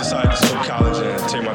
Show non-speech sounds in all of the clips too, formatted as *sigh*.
decided to skip college and take my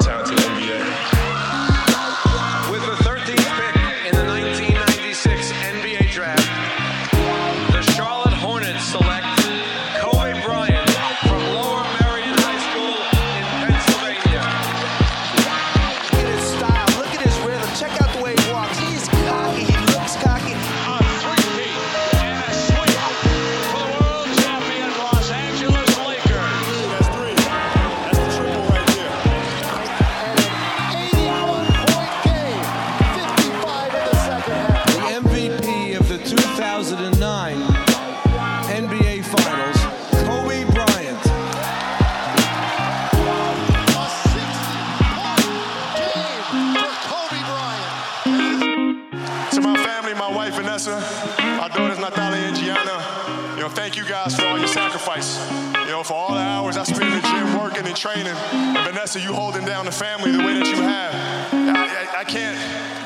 you guys for all your sacrifice. You know, for all the hours I spent in the gym working and training. And Vanessa, you holding down the family the way that you have. I, I, I can't,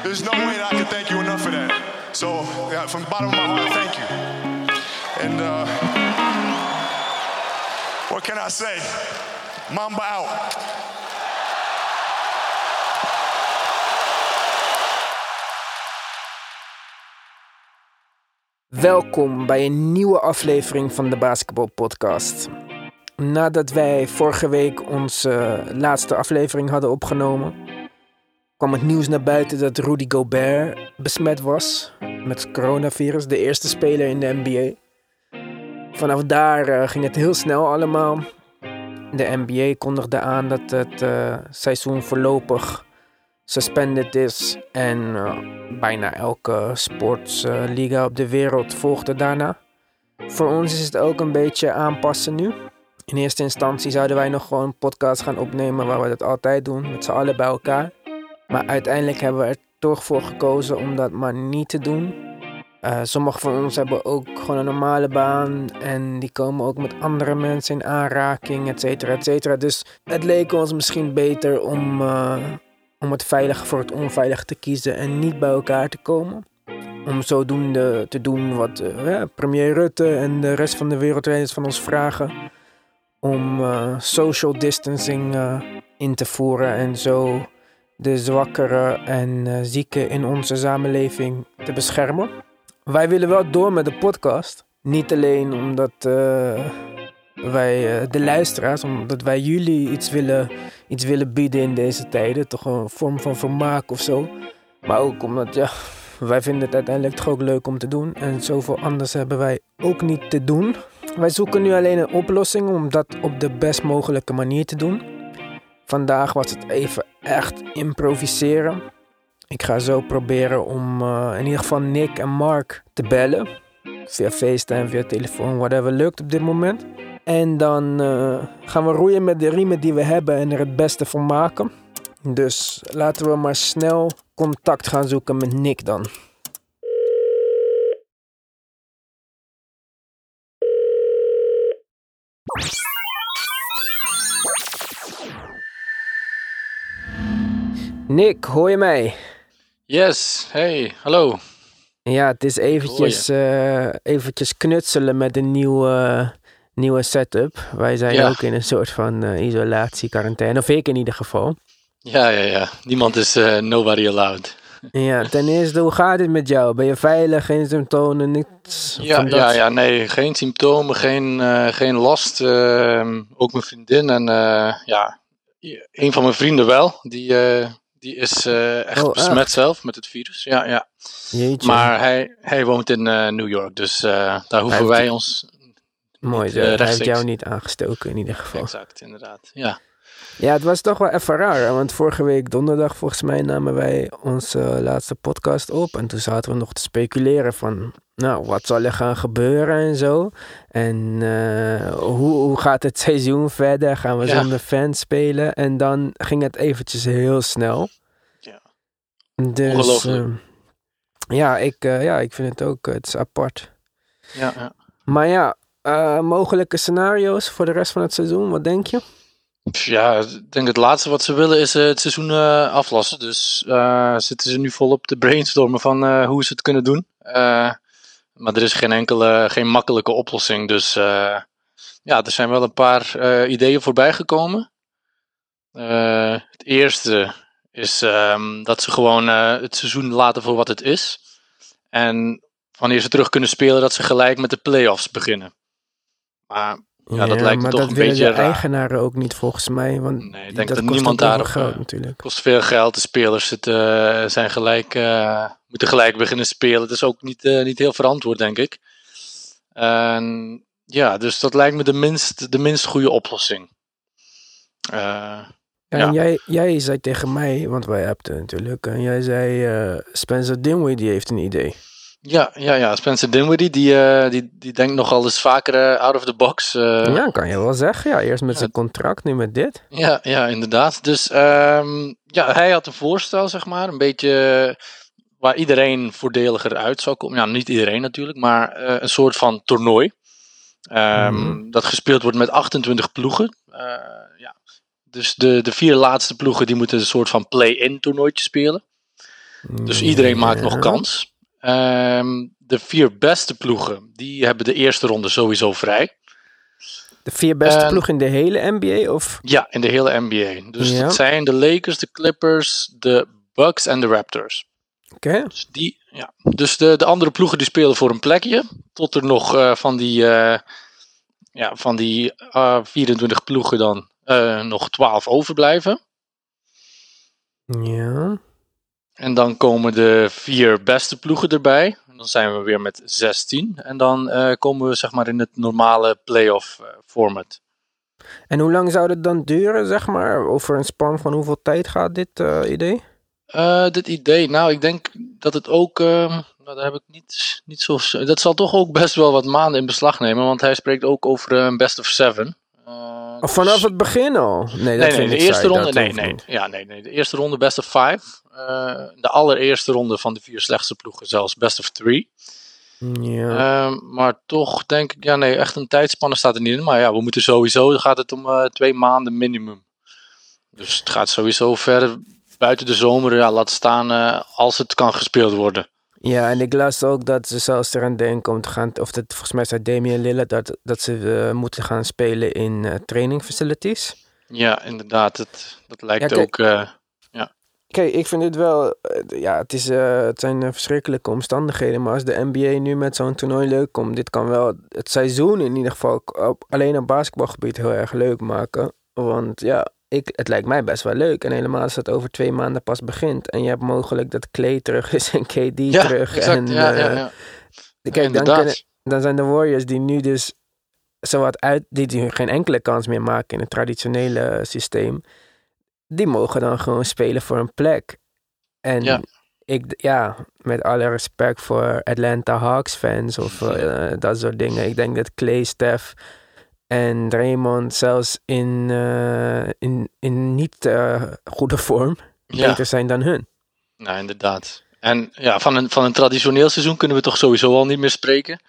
there's no way that I can thank you enough for that. So, yeah, from the bottom of my heart, thank you. And uh, what can I say? Mamba out. Welkom bij een nieuwe aflevering van de Basketball Podcast. Nadat wij vorige week onze laatste aflevering hadden opgenomen, kwam het nieuws naar buiten dat Rudy Gobert besmet was met coronavirus, de eerste speler in de NBA. Vanaf daar eh, ging het heel snel allemaal. De NBA kondigde aan dat het eh, seizoen voorlopig suspended is. En eh, bijna elke sportsliga op de wereld volgde daarna. Voor ons is het ook een beetje aanpassen nu. In eerste instantie zouden wij nog gewoon een podcast gaan opnemen waar we dat altijd doen, met z'n allen bij elkaar. Maar uiteindelijk hebben we er toch voor gekozen om dat maar niet te doen. Eh sommigen van ons hebben ook gewoon een normale baan en die komen ook met andere mensen in aanraking, et cetera, et cetera. Dus het leek ons misschien beter om, eh, om het veilige voor het onveilige te kiezen en niet bij elkaar te komen. Om zodoende te doen wat eh, premier Rutte en de rest van de wereldleiders van ons vragen. Om eh, social distancing eh, in te voeren en zo de zwakkeren en zieken in onze samenleving te beschermen. Wij willen wel door met de podcast. Niet alleen omdat wij eh, de luisteraars, omdat wij jullie iets willen, iets willen bieden in deze tijden. Toch een vorm van vermaak of zo. Maar ook omdat, ja, wij vinden het uiteindelijk toch ook leuk om te doen. En zoveel anders hebben wij ook niet te doen. Wij zoeken nu alleen een oplossing om dat op de best mogelijke manier te doen. Vandaag was het even echt improviseren. Ik ga zo proberen om eh, in ieder geval Nick en Mark te bellen. Via FaceTime, via telefoon, whatever lukt op dit moment. En dan eh, gaan we roeien met de riemen die we hebben en er het beste van maken. Dus laten we maar snel contact gaan zoeken met Nick dan. Nick, hoor je mij? Yes, hey, hallo. Ja, het is eventjes, eh, eventjes knutselen met een nieuwe, nieuwe setup. Wij zijn Ja. ook in een soort van eh, isolatie, quarantaine. Of ik in ieder geval. Ja, ja, ja. Niemand is eh, nobody allowed. *laughs* Ja, ten eerste, hoe gaat het met jou? Ben je veilig? Geen symptomen? Niks Ja, ja, ja, nee, geen symptomen, geen, eh, geen last. ehm, ook mijn vriendin en ja, een van mijn vrienden wel. Die, die is eh, echt Oh, besmet echt? zelf met het virus. Ja, ja. Jeetje. Maar hij, hij woont in New York, dus daar hoeven wij ons... Mooi eh, Hij heeft jou niet aangestoken in ieder geval. Exact, inderdaad. Ja, Ja, het was toch wel even raar. Want vorige week donderdag volgens mij namen wij onze laatste podcast op. En toen zaten we nog te speculeren van... Nou, wat zal er gaan gebeuren en zo? En eh, hoe, hoe gaat het seizoen verder? Gaan we Ja. zonder fans spelen? En dan ging het eventjes heel snel. Ja. Dus, Ongelooflijk. eh, ja, ik, eh, ja, ik vind het ook... eh, het is apart. ja, ja. Maar ja, eh, mogelijke scenario's voor de rest van het seizoen. Wat denk je? Ja, ik denk het laatste wat ze willen is eh, het seizoen eh, aflassen. Dus zitten ze nu volop te brainstormen van hoe ze het kunnen doen. Maar er is geen enkele, geen makkelijke oplossing. Dus ja, er zijn wel een paar ideeën voorbij gekomen. Het eerste is ehm, dat ze gewoon het seizoen laten voor wat het is. En wanneer ze terug kunnen spelen, dat ze gelijk met de play-offs beginnen. Maar ja, dat lijkt maar toch dat een beetje de raar. eigenaren ook niet volgens mij. Want Nee, ik denk dat dat kost niemand daarop, veel geld eh, natuurlijk. kost veel geld. De spelers zitten, zijn gelijk, eh, moeten gelijk beginnen spelen. Het is ook niet, eh, niet heel verantwoord, denk ik. En ja, dus dat lijkt me de minst, de minst goede oplossing. Eh, ja. En jij, jij zei tegen mij, want wij appten natuurlijk, en jij zei eh, Spencer Dinwiddie heeft een idee. Ja, ja, ja, Spencer Dinwiddie, die, eh, die, die denkt nogal eens vaker eh, out of the box. eh, ja, kan je wel zeggen. Ja, eerst met zijn contract, nu met dit. Ja, ja, inderdaad. Dus ehm, ja, hij had een voorstel, zeg maar, een beetje waar iedereen voordeliger uit zou komen. Ja, niet iedereen natuurlijk, maar een soort van toernooi. Ehm, Mhm. Dat gespeeld wordt met 28 ploegen. Ja. Dus de, de vier laatste ploegen die moeten een soort van play-in toernooitje spelen. Dus iedereen maakt nog kans. Ehm, de vier beste ploegen, die hebben de eerste ronde sowieso vrij. De vier beste En- ploegen in de hele NBA? Of? Ja, in de hele NBA. Dus Ja. dat zijn de Lakers, de Clippers, de Bucks en de Raptors. Oké. Dus, die, ja. dus de, de andere ploegen die spelen voor een plekje. Tot er nog eh, van die, eh, ja, van die eh, 24 ploegen dan eh, nog 12 overblijven. Ja. En dan komen de vier beste ploegen erbij. En dan zijn we weer met 16. En dan eh, komen we zeg maar in het normale playoff eh, format. En hoe lang zou dit dan duren, zeg maar? Over een span van hoeveel tijd gaat dit eh, idee? Dit idee, nou, ik denk dat het ook. ehm, nou, daar heb ik niet, niet zo. Dat zal toch ook best wel wat maanden in beslag nemen, want hij spreekt ook over een best of seven. Vanaf dus- het begin al? Nee, dat Nee, nee, de eerste ronde. dat Nee, nee, ja, nee, nee. De eerste ronde best of five. Eh, de allereerste ronde van de vier slechtste ploegen, zelfs best of three. Ja. Ehm, maar toch denk ik, ja, nee, echt een tijdspanne staat er niet in. Maar ja, we moeten sowieso, gaat het om eh, twee maanden minimum. Dus het gaat sowieso verder buiten de zomer, ja, laat staan eh, als het kan gespeeld worden. Ja, en ik las ook dat ze zelfs eraan denken om te gaan, of dat volgens mij zei Damian Lillard dat, dat ze moeten gaan spelen in training facilities. Ja, inderdaad. Het, dat lijkt Ja, kijk- ook. Kijk, ik vind dit wel, eh, ja, het, is, eh, het zijn eh, verschrikkelijke omstandigheden, maar als de NBA nu met zo'n toernooi leuk komt, dit kan wel het seizoen in ieder geval op, alleen op basketbalgebied heel erg leuk maken. Want ja, ik, het lijkt mij best wel leuk. En helemaal als het over twee maanden pas begint en je hebt mogelijk dat Clay terug is en KD ja, terug. exact. en, ja, ja, ja. Kijk, dan, kunnen, dan zijn de Warriors die nu dus zowat uit, die, die geen enkele kans meer maken in het traditionele systeem, die mogen dan gewoon spelen voor een plek. En Ja. ik, ja, met alle respect voor Atlanta Hawks fans of *laughs* eh, dat soort dingen. Ik denk dat Clay, Steph en Draymond zelfs in, eh, in, in niet eh, goede vorm Ja. beter zijn dan hun. Nou, inderdaad. En ja, van een, van een traditioneel seizoen kunnen we toch sowieso al niet meer spreken.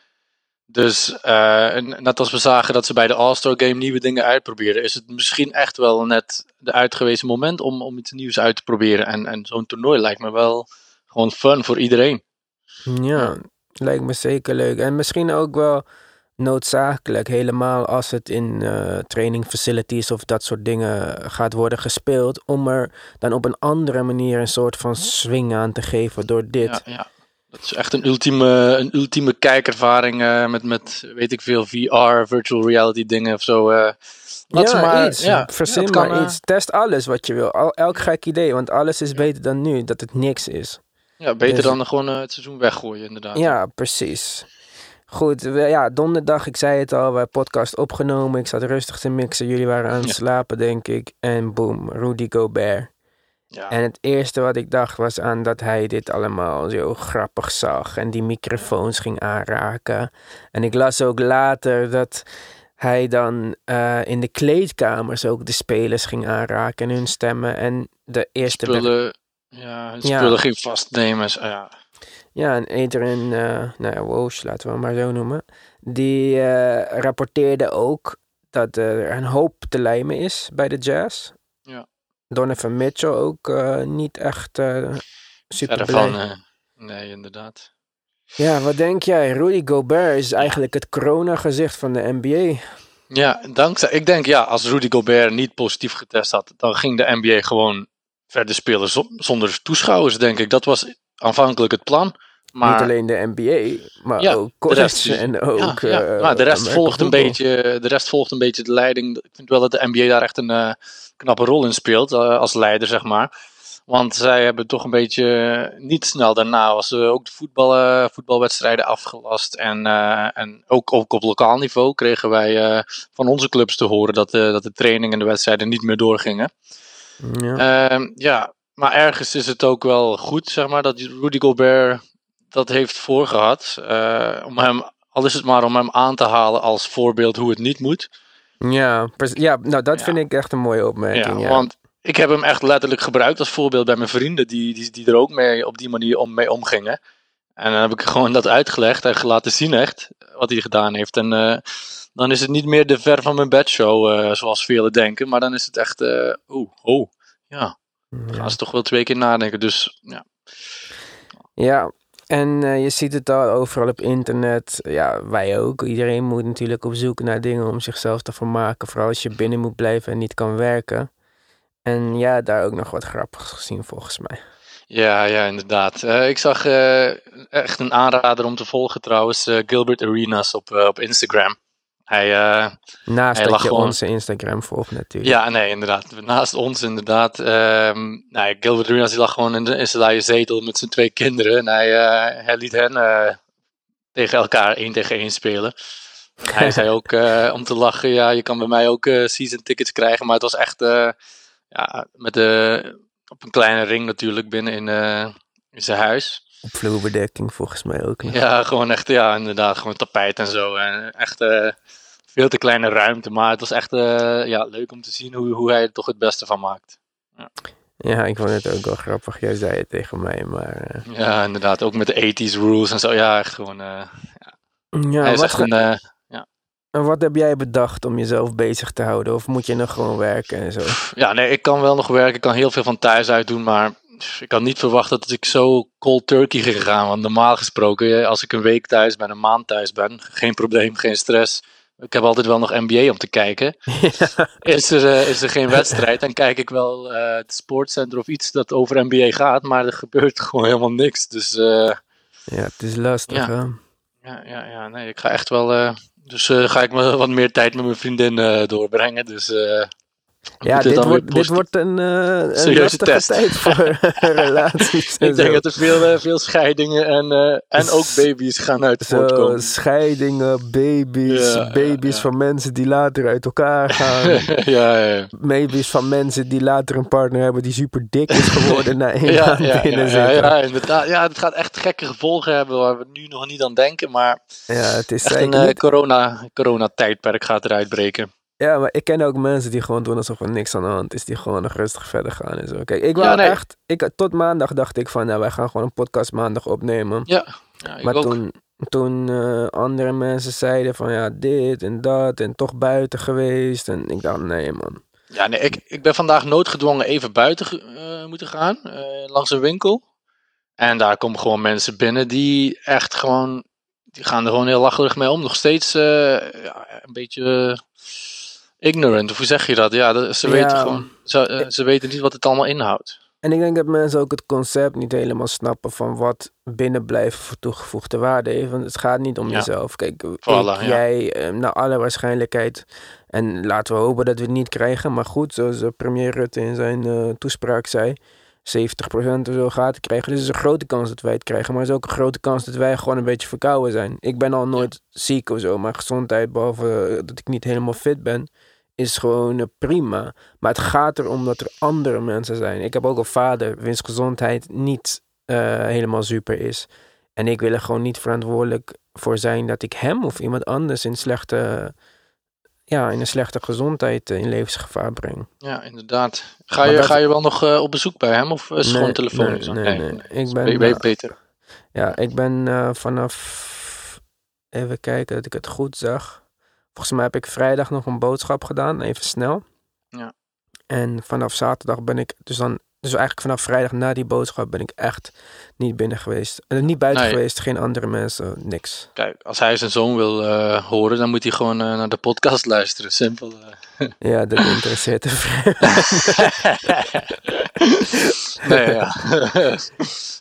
Dus eh, en net als we zagen dat ze bij de All-Star Game nieuwe dingen uitproberen, is het misschien echt wel net de uitgewezen moment om, om iets nieuws uit te proberen. En, en zo'n toernooi lijkt me wel gewoon fun voor iedereen. Ja, lijkt me zeker leuk. En misschien ook wel noodzakelijk, helemaal als het in eh, training facilities of dat soort dingen gaat worden gespeeld, om er dan op een andere manier een soort van swing aan te geven door dit. Ja, ja. Dat is echt een ultieme, een ultieme kijkervaring eh, met, met, weet ik veel, VR, virtual reality dingen of zo. eh. Laat ze maar, iets. ja, Verzin ja, maar eh, iets. Test alles wat je wil. Al, elk gek idee, want alles is beter dan nu, dat het niks is. Ja, beter Dus- dan gewoon het seizoen weggooien, inderdaad. Ja, precies. Goed, we- ja, donderdag, ik zei het al, wij podcast opgenomen. Ik zat rustig te mixen, jullie waren aan het Ja. slapen, denk ik. En boom, Rudy Gobert. Ja. En het eerste wat ik dacht was aan dat hij dit allemaal zo grappig zag en die microfoons ging aanraken. En ik las ook later dat hij dan eh, in de kleedkamers ook de spelers ging aanraken en hun stemmen. En de eerste... spullen, ja, hun Ja. spullen ging vastnemen. Ja. Ja, en Adrian, eh nou ja, Walsh, laten we hem maar zo noemen. Die eh, rapporteerde ook dat er een hoop te lijmen is bij de Jazz. Ja. Donovan Mitchell ook eh, niet echt eh super blij. van, eh, nee, inderdaad. Ja, wat denk jij? Rudy Gobert is eigenlijk het corona-gezicht van de NBA. Ja, dankzij. Ik denk ja, als Rudy Gobert niet positief getest had, dan ging de NBA gewoon verder spelen zo- zonder toeschouwers, denk ik. Dat was aanvankelijk het plan. Maar Niet alleen de NBA, maar Ja, ook de rest en ook... ja, ja. eh, maar de rest American volgt een beetje, de rest volgt een beetje de leiding. Ik vind wel dat de NBA daar echt een eh, knappe rol in speelt eh, als leider, zeg maar. Want zij hebben toch een beetje niet snel daarna was ook de voetbal, voetbalwedstrijden afgelast. En, en ook, ook op lokaal niveau kregen wij van onze clubs te horen dat, de dat de training en de wedstrijden niet meer doorgingen. Ja. Ehm, ja, maar ergens is het ook wel goed, zeg maar, dat Rudy Gobert dat heeft voorgehad. eh, om hem, al is het maar om hem aan te halen als voorbeeld hoe het niet moet. Ja, ja, nou dat Ja. vind ik echt een mooie opmerking. Ja, Ja, Want ik heb hem echt letterlijk gebruikt als voorbeeld bij mijn vrienden, die, die, die er ook mee op die manier om, mee omgingen. En dan heb ik *laughs* gewoon dat uitgelegd en laten zien echt, wat hij gedaan heeft. En eh, dan is het niet meer de ver van mijn bedshow, eh zoals velen denken. Maar dan is het echt, oeh, oh, ja. Dan gaan ze toch wel twee keer nadenken. Dus ja, Ja, en eh, je ziet het al overal op internet. Ja, wij ook. Iedereen moet natuurlijk op zoek naar dingen om zichzelf te vermaken. Vooral als je binnen moet blijven en niet kan werken. En ja, daar ook nog wat grappigs gezien volgens mij. Ja, ja, inderdaad. Eh, ik zag eh, echt een aanrader om te volgen trouwens, Gilbert Arenas op, op Instagram. Hij, eh, Naast Hij dat je gewoon- onze Instagram volgt natuurlijk. ja, nee, inderdaad. Naast ons inderdaad. ehm nou, Gilbert Arenas die lag gewoon in, de, in zijn zetel met zijn twee kinderen. En hij, eh, hij liet hen eh, tegen elkaar één tegen één spelen. Hij *laughs* zei ook om te lachen, ja, je kan bij mij ook season tickets krijgen. Maar het was echt ja, met de, op een kleine ring natuurlijk binnen in, in zijn huis. Op vloerbedekking volgens mij ook nog. Ja, gewoon echt, ja, inderdaad, gewoon tapijt en zo. En echt veel te kleine ruimte, maar het was echt eh, ja, leuk om te zien hoe, hoe hij er toch het beste van maakt. Ja, ik vond het ook wel grappig. Jij zei het tegen mij, maar... eh, Ja, inderdaad, ook met de 80s rules en zo. Ja, echt gewoon, eh, Ja, hij is wat, echt een, eh, en wat heb jij bedacht om jezelf bezig te houden? Of moet je nog gewoon werken en zo? ja, nee, ik kan wel nog werken, ik kan heel veel van thuis uit doen, maar ik had niet verwacht dat ik zo cold turkey ging gaan. Want normaal gesproken, als ik een week thuis ben, een maand thuis ben, geen probleem, geen stress. Ik heb altijd wel nog NBA om te kijken. *laughs* Is er, eh, is er geen wedstrijd, dan kijk ik wel eh, het sportcenter of iets dat over NBA gaat, maar er gebeurt *laughs* gewoon helemaal niks. Dus eh, Ja, het is lastig, Ja. hè? ja, ja, ja, nee, ik ga echt wel. dus ga ik me wat meer tijd met mijn vriendin doorbrengen. Dus Ja, dit wordt, dit een, eh een Serieuze test. tijd voor *laughs* relaties. ik denk zo. dat er veel, eh, veel scheidingen en, eh, en ook baby's gaan uit voortkomen. scheidingen, baby's, Ja, baby's ja. van mensen die later uit elkaar *laughs* gaan. ja, baby's van mensen die later een partner hebben die super dik is geworden *laughs* na één Ja, maand ja, ja, binnen ja, zitten. ja, inderdaad. Ja, het gaat echt gekke gevolgen hebben waar we nu nog niet aan denken. Maar Ja, het is echt een eh, niet. corona, corona-tijdperk gaat eruit breken. Ja, maar ik ken ook mensen die gewoon doen alsof er niks aan de hand is. Die gewoon nog rustig verder gaan en zo. Kijk, ik wou Ja, nee. echt... Ik, tot maandag dacht ik van, nou, wij gaan gewoon een podcast maandag opnemen. Ja, ja ik maar ook. toen, toen eh, andere mensen zeiden van, ja, dit en dat en toch buiten geweest. En ik dacht, nee man. Ja, nee, ik, ik ben vandaag noodgedwongen even buiten eh, moeten gaan, eh, langs een winkel. En daar komen gewoon mensen binnen die echt gewoon, die gaan er gewoon heel lacherig mee om. Nog steeds ja, een beetje ignorant, of hoe zeg je dat? Ja, ze Ja. weten gewoon, ze, eh, ze weten niet wat het allemaal inhoudt. En ik denk dat mensen ook het concept niet helemaal snappen van wat binnenblijven voor toegevoegde waarde heeft. Want het gaat niet om Ja. jezelf. Kijk, ik, ja. jij, eh, naar alle waarschijnlijkheid. En laten we hopen dat we het niet krijgen. Maar goed, zoals eh, premier Rutte in zijn toespraak zei. 70% of zo gaat het krijgen. Dus is een grote kans dat wij het krijgen. Maar er is ook een grote kans dat wij gewoon een beetje verkouden zijn. Ik ben al nooit ziek of zo. Maar gezondheid, behalve eh, dat ik niet helemaal fit ben, is gewoon eh, prima. Maar het gaat erom dat er andere mensen zijn. Ik heb ook een vader wiens gezondheid niet eh, helemaal super is. En ik wil er gewoon niet verantwoordelijk voor zijn dat ik hem of iemand anders in slechte, ja, in een slechte gezondheid eh, in levensgevaar breng. Ja, inderdaad. Ga Maar je, dat- ga je wel nog op bezoek bij hem of is het gewoon telefonisch? Nee, nee, nee. Ik ben, beter? Ja, ik ben vanaf. Even kijken dat ik het goed zag. Volgens mij heb ik vrijdag nog een boodschap gedaan, even snel. Ja. En vanaf zaterdag ben ik dus dan Dus eigenlijk vanaf vrijdag na die boodschap ben ik echt niet binnen geweest. En niet buiten Nee. geweest, geen andere mensen, niks. Kijk, als hij zijn zoon wil eh, horen, dan moet hij gewoon eh, naar de podcast luisteren. Simpel. eh. Ja, dat *laughs* interesseert hem *laughs* nee, ja. *laughs*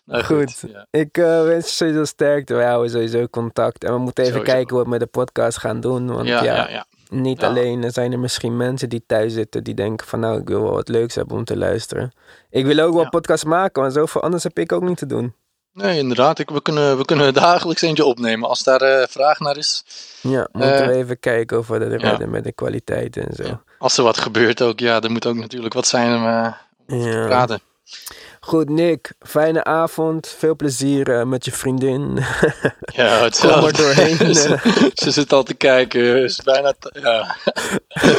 nou, Goed. Ja. Ik eh, wens je sowieso sterkte. We houden sowieso contact. En we moeten even Sowieso. kijken wat we met de podcast gaan doen. Want ja, Ja, ja, ja. Niet Ja. alleen er zijn er misschien mensen die thuis zitten die denken van nou, ik wil wel wat leuks hebben om te luisteren. Ik wil ook wel Ja. podcast maken, want zoveel anders heb ik ook niet te doen. Nee, inderdaad. Ik, we, kunnen, we kunnen dagelijks eentje opnemen als daar eh, vraag naar is. Ja, moeten Eh, we even kijken of we dat ja. redden met de kwaliteit en zo. Als er wat gebeurt ook, ja, er moet ook natuurlijk wat zijn om eh, te praten. Goed, Nick. Fijne avond. Veel plezier eh, met je vriendin. *laughs* Ja, het Kom er doorheen. *laughs* ze, ze zit al te kijken. Is bijna... Ja.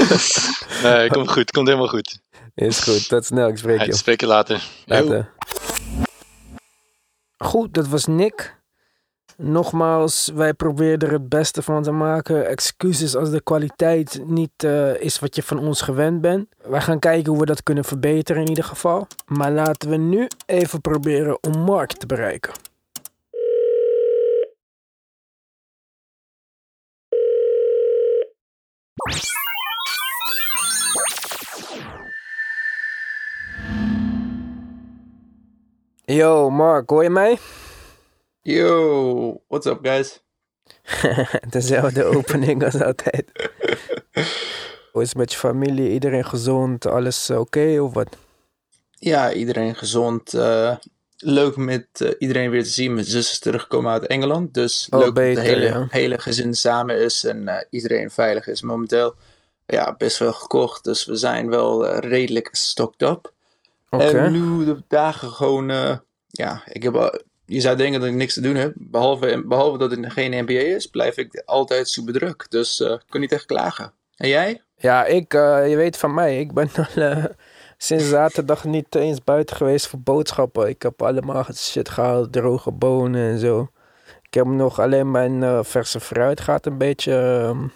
*laughs* nee, komt goed. Komt helemaal goed. Is goed. Tot snel. Ik spreek je. spreek je. Later. Goed, dat was Nick. Nogmaals, wij proberen er het beste van te maken. Excuses als de kwaliteit niet eh, is wat je van ons gewend bent. Wij gaan kijken hoe we dat kunnen verbeteren in ieder geval. Maar laten we nu even proberen om Mark te bereiken. Yo, Mark, hoor je mij? Yo, what's up guys? *laughs* Dezelfde *laughs* opening als altijd. *laughs* Hoe is het met je familie? Iedereen gezond? Alles oké of wat? Ja, iedereen gezond. eh, leuk met eh, iedereen weer te zien. Mijn zus is teruggekomen uit Engeland. Dus Oh, leuk beter, dat het hele, ja. hele gezin samen is en eh, iedereen veilig is. Momenteel ja, best wel gekocht. Dus we zijn wel redelijk stocked up. Oké. En nu de dagen gewoon... ja, ik heb al- je zou denken dat ik niks te doen heb. Behalve, behalve dat het geen NBA is, blijf ik altijd super druk. Dus eh, ik kan niet echt klagen. En jij? Ja, ik, eh, je weet van mij, ik ben al eh, sinds zaterdag niet eens buiten geweest voor boodschappen. Ik heb allemaal shit gehaald, droge bonen en zo. Ik heb nog alleen mijn verse fruit gaat een beetje, ehm,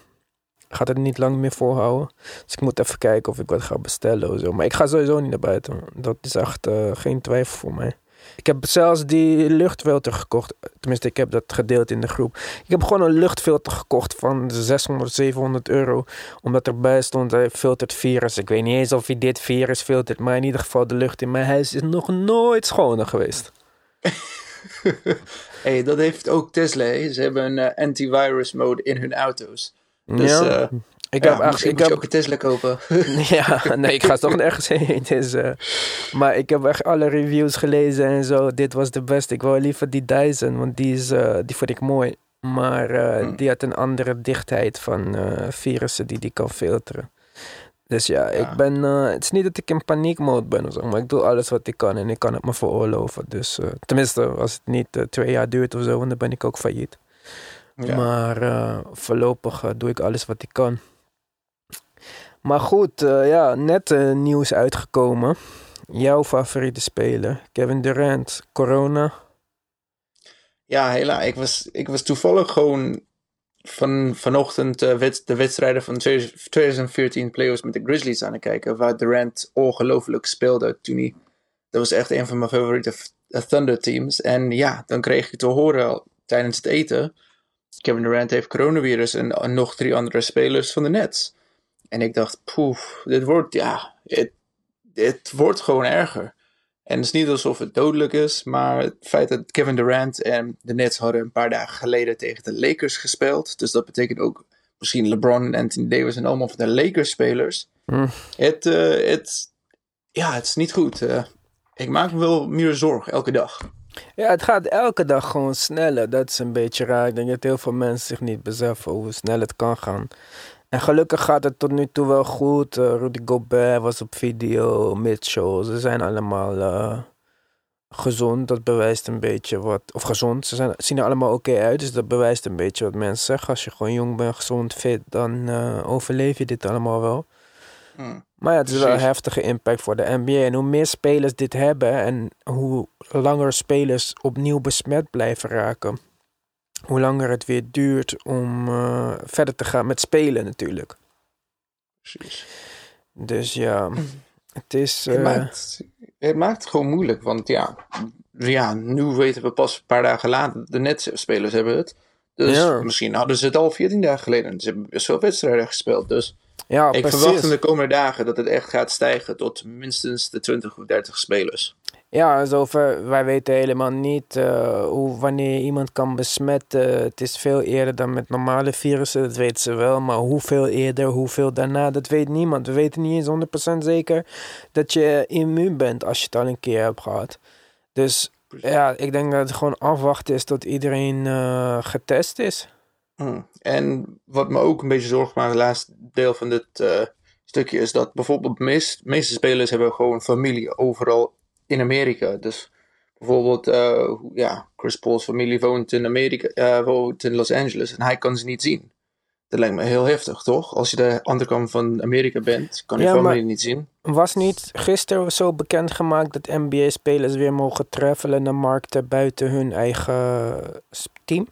gaat het niet lang meer volhouden. Dus ik moet even kijken of ik wat ga bestellen of zo. Maar ik ga sowieso niet naar buiten. Dat is echt geen twijfel voor mij. Ik heb zelfs die luchtfilter gekocht. Tenminste, ik heb dat gedeeld in de groep. Ik heb gewoon een luchtfilter gekocht van 600, 700 euro. Omdat erbij stond, hij filtert virus. Ik weet niet eens of hij dit virus filtert. Maar in ieder geval, de lucht in mijn huis is nog nooit schoner geweest. *laughs* hey, dat heeft ook Tesla. Ze hebben een eh, antivirus mode in hun auto's. Dus ja, eh, ik ja, heb echt... misschien Ik moet je heb, ook een Tesla kopen. *laughs* ja, nee, ik ga toch nergens heen. *laughs* Dus, eh, maar ik heb echt alle reviews gelezen en zo. Dit was de beste. Ik wou liever die Dyson, want die, is, eh, die vond ik mooi. Maar eh, Hmm. die had een andere dichtheid van virussen die die kan filteren. Dus ja, Ja. ik ben... het is niet dat ik in paniekmode ben of zo, maar ik doe alles wat ik kan en ik kan het me veroorloven. Dus tenminste, als het niet twee jaar duurt of zo, want dan ben ik ook failliet. Ja. Maar voorlopig doe ik alles wat ik kan. Maar goed, eh, ja, net eh, nieuws uitgekomen. Jouw favoriete speler, Kevin Durant, corona. Ja, helaas. Ik was, ik was toevallig gewoon van, vanochtend wed- de wedstrijden van 2014 playoffs met de Grizzlies aan het kijken. Waar Durant ongelooflijk speelde toen hij... Dat was echt een van mijn favoriete Thunder teams. En ja, dan kreeg je te horen tijdens het eten... Kevin Durant heeft coronavirus en nog drie andere spelers van de Nets. En ik dacht, poef, dit wordt, ja, het, het wordt gewoon erger. En het is niet alsof het dodelijk is, maar het feit dat Kevin Durant en de Nets hadden een paar dagen geleden tegen de Lakers gespeeld. Dus dat betekent ook misschien LeBron en Anthony Davis en allemaal van de Lakers spelers. Hm. Het, eh, het, ja, het is niet goed. Eh, ik maak me wel meer zorgen elke dag. Ja, het gaat elke dag gewoon sneller. Dat is een beetje raar. Ik denk dat heel veel mensen zich niet beseffen hoe snel het kan gaan. En gelukkig gaat het tot nu toe wel goed. Eh, Rudy Gobert was op video, Mitchell. Ze zijn allemaal eh, gezond. Dat bewijst een beetje wat... Of gezond, ze zijn, zien er allemaal oké uit. Dus dat bewijst een beetje wat mensen zeggen. Als je gewoon jong bent, gezond, fit, dan eh, overleef je dit allemaal wel. Hmm. Maar ja, het is wel een heftige impact voor de NBA. En hoe meer spelers dit hebben en hoe langer spelers opnieuw besmet blijven raken, hoe langer het weer duurt om eh, verder te gaan met spelen natuurlijk. Precies. Dus ja, het is... Het eh, maakt, het maakt het gewoon moeilijk. Want ja, ja, nu weten we pas een paar dagen later. De netspelers hebben het. Dus Ja. misschien hadden ze het al 14 dagen geleden. Ze hebben best wel wedstrijden gespeeld. Dus Ja, ik precies. verwacht in de komende dagen dat het echt gaat stijgen tot minstens de 20 of 30 spelers. Ja, zover, wij weten helemaal niet eh, hoe, wanneer iemand kan besmetten. Het is veel eerder dan met normale virussen, dat weten ze wel. Maar hoeveel eerder, hoeveel daarna, dat weet niemand. We weten niet eens 100% zeker dat je immuun bent als je het al een keer hebt gehad. Dus ja, ik denk dat het gewoon afwachten is tot iedereen eh, getest is. Hmm. En wat me ook een beetje zorgen maakt, het laatste deel van dit eh, stukje, is dat bijvoorbeeld de meest, meeste spelers hebben gewoon familie overal in Amerika. Dus bijvoorbeeld, eh, ja, Chris Paul's familie woont in Amerika, eh, woont in Los Angeles en hij kan ze niet zien. Dat lijkt me heel heftig, toch? Als je de andere kant van Amerika bent, kan je Ja, familie niet zien. Was niet gisteren zo bekendgemaakt dat NBA-spelers weer mogen travelen naar markten buiten hun eigen team?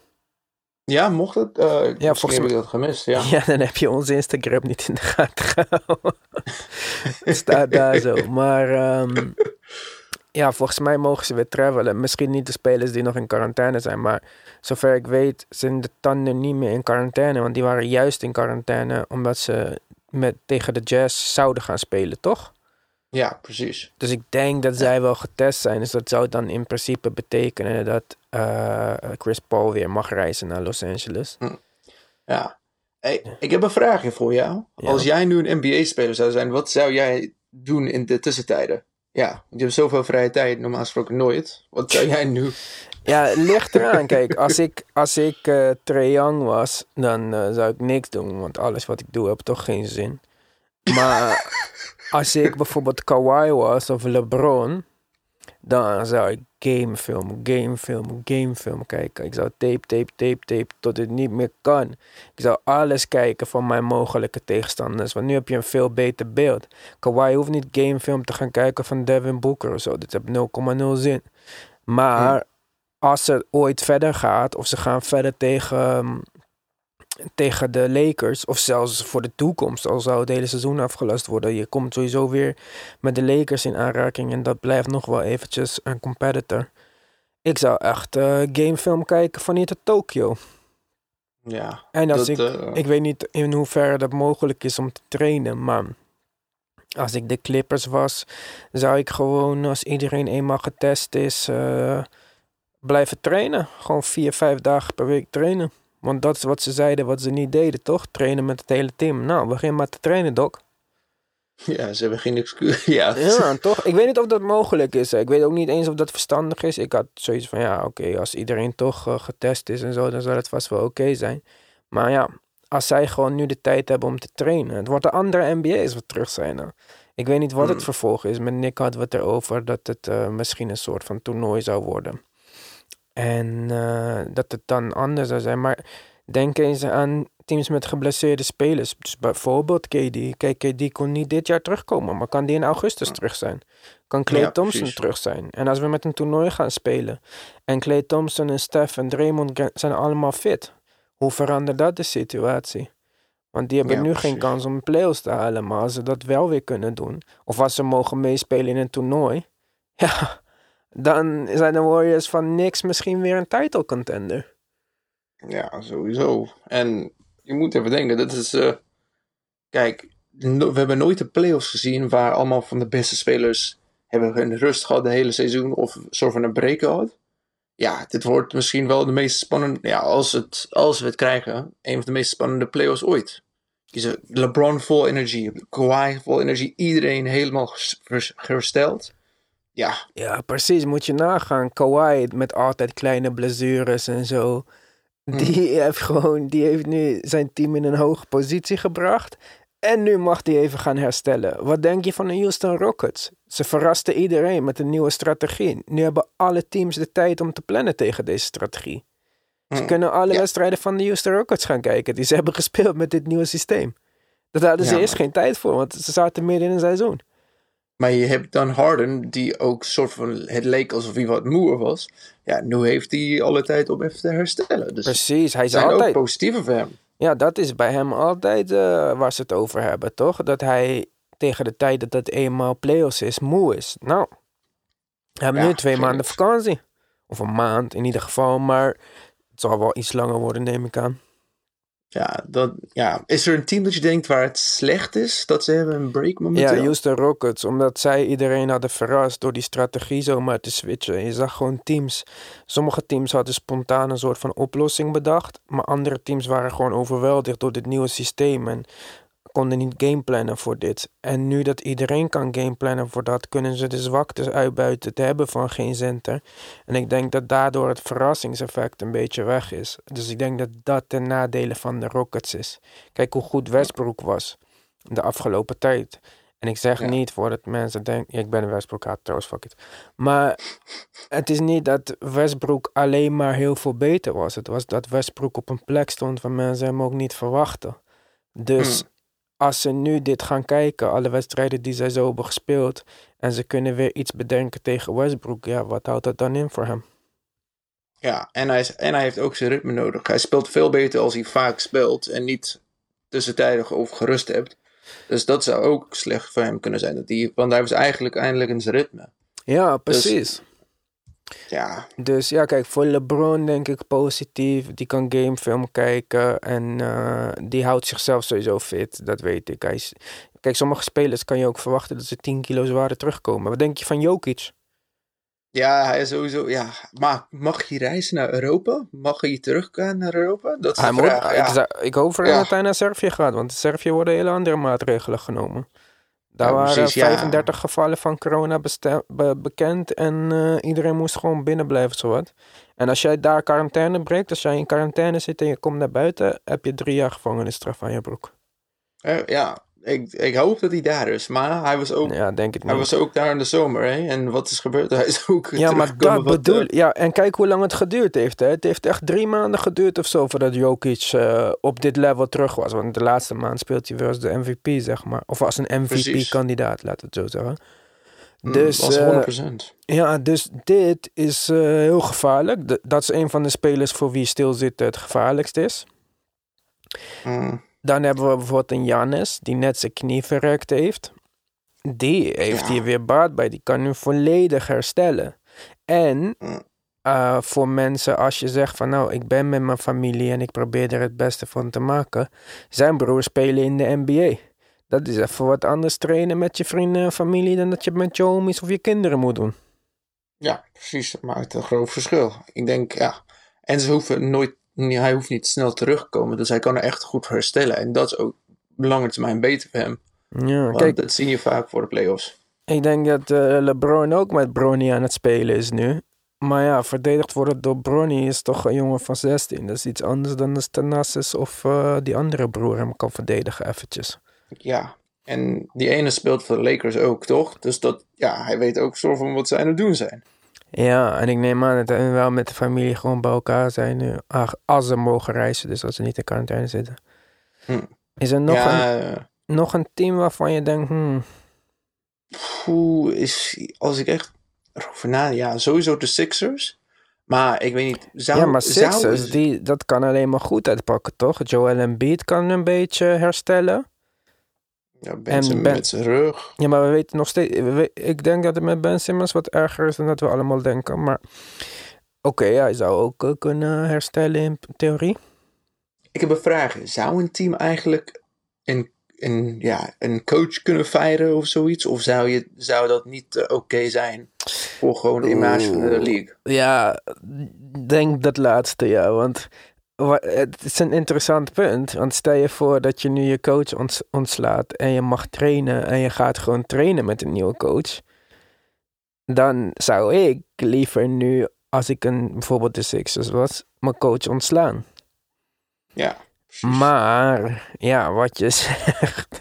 Ja, mocht het? Eh Ja, misschien volgens heb ik dat gemist, ja. *laughs* Ja, dan heb je onze Instagram niet in de gaten gehouden. *laughs* Het staat daar zo. *laughs* Maar ehm, ja, volgens mij mogen ze weer travelen. Misschien niet de spelers die nog in quarantaine zijn. Maar zover ik weet zijn de tanden niet meer in quarantaine. Want die waren juist in quarantaine omdat ze met, tegen de Jazz zouden gaan spelen, toch? Ja, precies. Dus ik denk dat zij wel getest zijn. Dus dat zou dan in principe betekenen dat eh, Chris Paul weer mag reizen naar Los Angeles. Ja. Hey, ik heb een vraagje voor jou. Ja. Als jij nu een NBA-speler zou zijn, wat zou jij doen in de tussentijden? Ja, want je hebt zoveel vrije tijd, normaal gesproken nooit. Wat zou jij nu... Ja, het ligt eraan. Kijk, als ik, als ik Trae Young was, dan eh, zou ik niks doen. Want alles wat ik doe, heb toch geen zin. Maar *laughs* als ik bijvoorbeeld Kawhi was of LeBron, dan zou ik gamefilm, gamefilm, gamefilm kijken. Ik zou tape, tape, tape, tape tot het niet meer kan. Ik zou alles kijken van mijn mogelijke tegenstanders. Want nu heb je een veel beter beeld. Kawhi hoeft niet gamefilm te gaan kijken van Devin Booker of zo. Dit heeft 0,0 zin. Maar als het ooit verder gaat, of ze gaan verder tegen, ehm, tegen de Lakers, of zelfs voor de toekomst, al zou het hele seizoen afgelast worden, je komt sowieso weer met de Lakers in aanraking en dat blijft nog wel eventjes een competitor. Ik zou echt eh gamefilm kijken van hier tot Tokio. Ja, En als dat, ik, eh, ik weet niet in hoeverre dat mogelijk is om te trainen, maar als ik de Clippers was, zou ik gewoon als iedereen eenmaal getest is, eh, blijven trainen. Gewoon vier, vijf dagen per week trainen. Want dat is wat ze zeiden, wat ze niet deden, toch? Trainen met het hele team. Nou, begin maar te trainen, Doc. *laughs* ja, ze hebben geen excuus. *laughs* Ja, Ja, toch? Ik weet niet of dat mogelijk is. Ik weet ook niet eens of dat verstandig is. Ik had zoiets van, ja, oké, als iedereen toch eh, getest is en zo, dan zal het vast wel oké zijn. Maar ja, als zij gewoon nu de tijd hebben om te trainen. Het wordt de andere NBA's wat terug zijn. Ik weet niet wat het vervolg is. Met Nick hadden we het erover dat het eh, misschien een soort van toernooi zou worden. En eh, dat het dan anders zou zijn. Maar denk eens aan teams met geblesseerde spelers. Dus bijvoorbeeld KD. Kijk, KD kon niet dit jaar terugkomen, maar kan die in augustus terug zijn? Kan Clay Ja, Thompson precies. terug zijn? En als we met een toernooi gaan spelen en Clay Thompson en Steph en Draymond zijn allemaal fit, hoe verandert dat de situatie? Want die hebben Ja, nu geen kans om playoffs te halen, maar als ze dat wel weer kunnen doen, of als ze mogen meespelen in een toernooi, *laughs* ja, dan zijn de Warriors van niks misschien weer een title contender. ja, sowieso. En je moet even denken, dat is... eh, kijk, we hebben nooit de playoffs gezien waar allemaal van de beste spelers hebben hun rust gehad de hele seizoen of soort van een break. Ja, dit wordt misschien wel de meest spannende, ja, als, het, als we het krijgen, een van de meest spannende playoffs ooit. LeBron vol energie, Kawhi vol energie, iedereen helemaal hersteld. Ja, Ja, precies. Moet je nagaan. Kawhi met altijd kleine blessures en zo. Die *laughs* heeft gewoon, die heeft nu zijn team in een hoge positie gebracht. En nu mag hij even gaan herstellen. Wat denk je van de Houston Rockets? Ze verrasten iedereen met een nieuwe strategie. Nu hebben alle teams de tijd om te plannen tegen deze strategie. Ze Mm. kunnen alle Ja. wedstrijden van de Houston Rockets gaan kijken die ze hebben *laughs* gespeeld met dit nieuwe systeem. Dat hadden ze Ja, eerst maar- geen tijd voor, want ze zaten midden in een seizoen. Maar je hebt dan Harden, die ook soort van, het leek alsof hij wat moer was. Ja, nu heeft hij alle tijd om even te herstellen. Dus Precies, hij is zijn altijd... ook positieve voor hem. Ja, dat is bij hem altijd eh, waar ze het over hebben, toch? Dat hij tegen de tijd dat het eenmaal playoffs is, moe is. Nou, We hebben Ja, nu twee maanden vakantie. Of een maand in ieder geval, maar het zal wel iets langer worden, neem ik aan. Ja, dat, ja, is er een team dat je denkt waar het slecht is dat ze hebben een break momenteel? Ja, Houston Rockets, omdat zij iedereen hadden verrast door die strategie zomaar te switchen. Je zag gewoon teams. Sommige teams hadden spontaan een soort van oplossing bedacht, maar andere teams waren gewoon overweldigd door dit nieuwe systeem en konden niet gameplannen voor dit. En nu dat iedereen kan gameplannen voor dat, kunnen ze de zwaktes uitbuiten te hebben van geen center. En ik denk dat daardoor het verrassingseffect een beetje weg is. Dus ik denk dat dat ten nadele van de Rockets is. Kijk hoe goed Westbrook was de afgelopen tijd. En ik zeg Ja. niet voordat mensen denken... ik ben een Westbrook haat trouwens, fuck it. Maar het is niet dat Westbrook alleen maar heel veel beter was. Het was dat Westbrook op een plek stond waar mensen hem ook niet verwachten. Dus Hmm. Als ze nu dit gaan kijken, alle wedstrijden die zij zo hebben gespeeld... en ze kunnen weer iets bedenken tegen Westbrook... ja, wat houdt dat dan in voor hem? Ja, en hij, is, en hij heeft ook zijn ritme nodig. Hij speelt veel beter als hij vaak speelt en niet tussentijdig over gerust hebt. Dus dat zou ook slecht voor hem kunnen zijn. Dat hij, want hij was eigenlijk eindelijk in zijn ritme. Ja, precies. Ja, Dus ja, kijk, voor LeBron denk ik positief. Die kan gamefilm kijken en eh, die houdt zichzelf sowieso fit. Dat weet ik. Hij is... Kijk, sommige spelers kan je ook verwachten dat ze 10 kilo zwaarder terugkomen. Wat denk je van Jokic? ja, hij is sowieso. Ja, maar mag hij reizen naar Europa? Mag hij teruggaan naar Europa? Dat is Hij moet, vraag. Ja. ik, ik hoop voor Ja. dat hij naar Servië gaat, want in Servië worden hele andere maatregelen genomen. Daar Ja, waren precies, ja. 35 gevallen van corona be- bekend en eh, iedereen moest gewoon binnen blijven, zowat. En als jij daar quarantaine breekt, als jij in quarantaine zit en je komt naar buiten, heb je drie jaar gevangenisstraf aan je broek. Eh, ja, ik, ik hoop dat hij daar is. Maar hij was ook, Ja, denk het hij was ook daar in de zomer. Hè? En wat is gebeurd? *laughs* Hij is ook. Ja, maar dat bedoel eh, Ja, en kijk hoe lang het geduurd heeft. Hè. Het heeft echt drie maanden geduurd of zo voordat Jokic eh, op dit level terug was. Want de laatste maand speelt hij weer als de MVP, zeg maar. Of als een. MVP-kandidaat, laten we het zo zeggen. mm, Dus, was eh, 100%. Ja, dus dit is eh, heel gevaarlijk. D- dat is een van de spelers voor wie stilzitten het gevaarlijkst is. Mm, Dan hebben we bijvoorbeeld een Jannes, die net zijn knie verrekt heeft. Die heeft Ja. hier weer baat bij. Die kan nu volledig herstellen. En Mm. eh, voor mensen, als je zegt van nou, ik ben met mijn familie en ik probeer er het beste van te maken. Zijn broers spelen in de NBA. Dat is even wat anders trainen met je vrienden en familie dan dat je met je homies of je kinderen moet doen. Ja, precies. Dat maakt een groot verschil. Ik denk, ja. En ze hoeven nooit, hij hoeft niet snel terugkomen. Dus hij kan er echt goed herstellen. En dat is ook op lange termijn beter voor hem. Ja, Want kijk, dat zie je vaak voor de playoffs. Ik denk dat eh, LeBron ook met Bronny aan het spelen is nu. Maar ja, verdedigd worden door Bronny is toch een jongen van 16. Dat is iets anders dan de Thanasis of eh, die andere broer hem kan verdedigen eventjes. Ja. En die ene speelt voor de Lakers ook, toch? Dus dat, ja, hij weet ook soort van wat zij aan het doen zijn. Ja, en ik neem aan dat hij wel met de familie gewoon bij elkaar zijn nu. Als ze mogen reizen, dus als ze niet in quarantaine zitten. Hm. Is er nog, ja, een, eh, nog een team waarvan je denkt, hmm, poeh, is, als ik echt erover na, ja, sowieso de Sixers. Maar ik weet niet, zou... ja, maar zou- Sixers, die, dat kan alleen maar goed uitpakken, toch? Joel Embiid kan een beetje herstellen. Ja, Ben Simmons met zijn rug. Ja, maar we weten nog steeds. we ik denk dat het met Ben Simmons wat erger is dan dat we allemaal denken. Maar oké, hij zou ook eh, kunnen herstellen in theorie. Ik heb een vraag. Zou een team eigenlijk een, een, ja, een coach kunnen feieren of zoiets? Of zou, je, zou dat niet eh, oké zijn voor gewoon de image van de league? Ja, denk dat laatste, ja. Want wa- het is een interessant punt. Want stel je voor dat je nu je coach ont- ontslaat en je mag trainen en je gaat gewoon trainen met een nieuwe coach. Dan zou ik liever nu, als ik een, bijvoorbeeld de Sixers was, mijn coach ontslaan. Ja, precies. Maar, ja, wat je *laughs* zegt.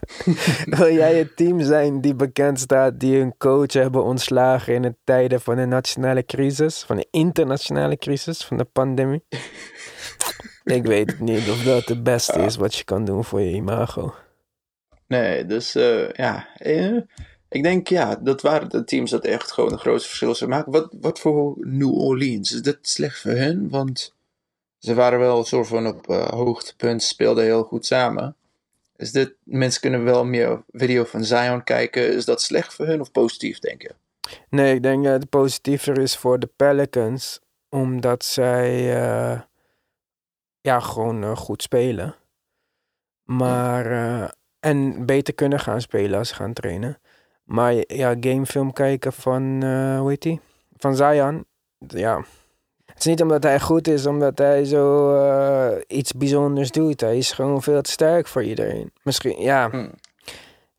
Wil jij het team zijn die bekend staat, die hun coach hebben ontslagen in de tijden van de nationale crisis, van de internationale crisis, van de pandemie? *laughs* Ik weet niet of dat het beste is wat je kan doen voor je imago. Nee, dus eh, ja. eh, ik denk ja, dat waren de teams dat echt gewoon een groot verschil zou maken. Wat, wat voor New Orleans? Is dat slecht voor hen? Want ze waren wel een soort van op eh, hoogtepunt, speelden heel goed samen. Is dit, mensen kunnen wel meer video van Zion kijken. Is dat slecht voor hun of positief, denk je? Nee, ik denk dat het positiever is voor de Pelicans. Omdat zij ja, gewoon eh, goed spelen. Maar eh, en beter kunnen gaan spelen als ze gaan trainen. Maar ja, gamefilm kijken van, eh hoe heet die? Van Zion. Ja. Het is niet omdat hij goed is, omdat hij zo iets bijzonders doet. Hij is gewoon veel te sterk voor iedereen. Misschien, ja. Hmm.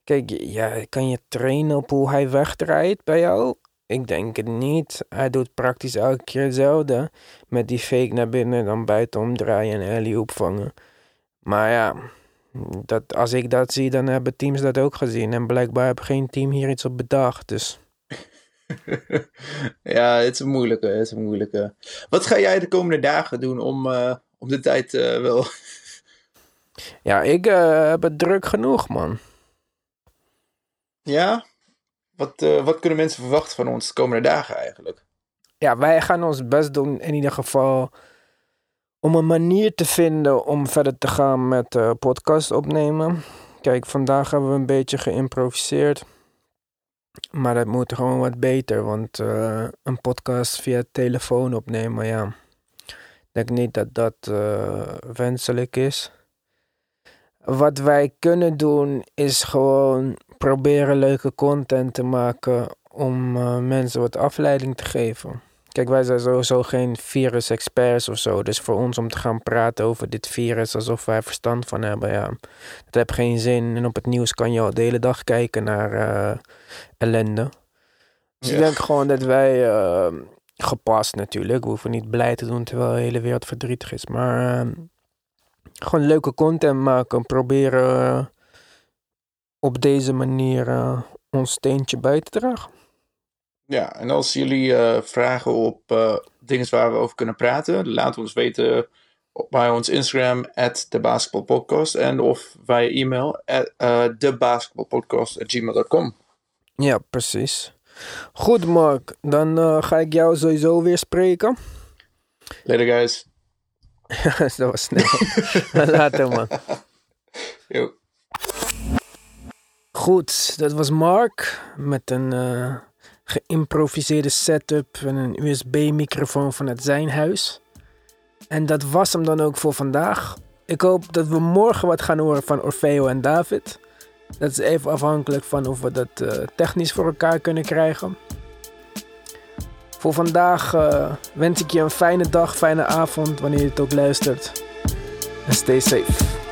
Kijk, ja, kan je trainen op hoe hij wegdraait bij jou? Ik denk het niet. Hij doet praktisch elke keer hetzelfde. Met die fake naar binnen, dan buiten omdraaien en alley opvangen. Maar ja, dat, als ik dat zie, dan hebben teams dat ook gezien. En blijkbaar heeft geen team hier iets op bedacht. Dus *laughs* ja, het is een moeilijke, het is een moeilijke. Wat ga jij de komende dagen doen om, eh, om de tijd eh, wel... *laughs* ja, ik eh, heb het druk genoeg, man. ja? Wat, eh, wat kunnen mensen verwachten van ons de komende dagen eigenlijk? Ja, wij gaan ons best doen in ieder geval om een manier te vinden om verder te gaan met podcast opnemen. Kijk, vandaag hebben we een beetje geïmproviseerd. Maar dat moet gewoon wat beter, want eh, een podcast via telefoon opnemen, ja. Ik denk niet dat dat eh, wenselijk is. Wat wij kunnen doen is gewoon proberen leuke content te maken om eh, mensen wat afleiding te geven. Kijk, wij zijn sowieso geen virus-experts of zo. Dus voor ons om te gaan praten over dit virus alsof wij verstand van hebben, ja, dat heeft geen zin. En op het nieuws kan je al de hele dag kijken naar eh, ellende. Dus ik denk gewoon dat wij, eh, gepast natuurlijk, we hoeven niet blij te doen terwijl de hele wereld verdrietig is. Maar eh, gewoon leuke content maken, proberen op deze manier eh, ons steentje bij te dragen. Ja, en als jullie eh, vragen op eh, dingen waar we over kunnen praten, laat ons weten bij ons Instagram, at de en of via e-mail, at uh, debasketbalpodcast.gmail.com. Ja, precies. Goed, Mark. Dan ga ik jou sowieso weer spreken. Later guys. *laughs* Dat was snel. *laughs* Later, man. *laughs* Yo. Goed, dat was Mark met een eh, geïmproviseerde setup en een USB-microfoon vanuit zijn huis. En dat was hem dan ook voor vandaag. Ik hoop dat we morgen wat gaan horen van Orfeo en David. Dat is even afhankelijk van of we dat eh, technisch voor elkaar kunnen krijgen. Voor vandaag eh, wens ik je een fijne dag, fijne avond wanneer je het ook luistert. En stay safe.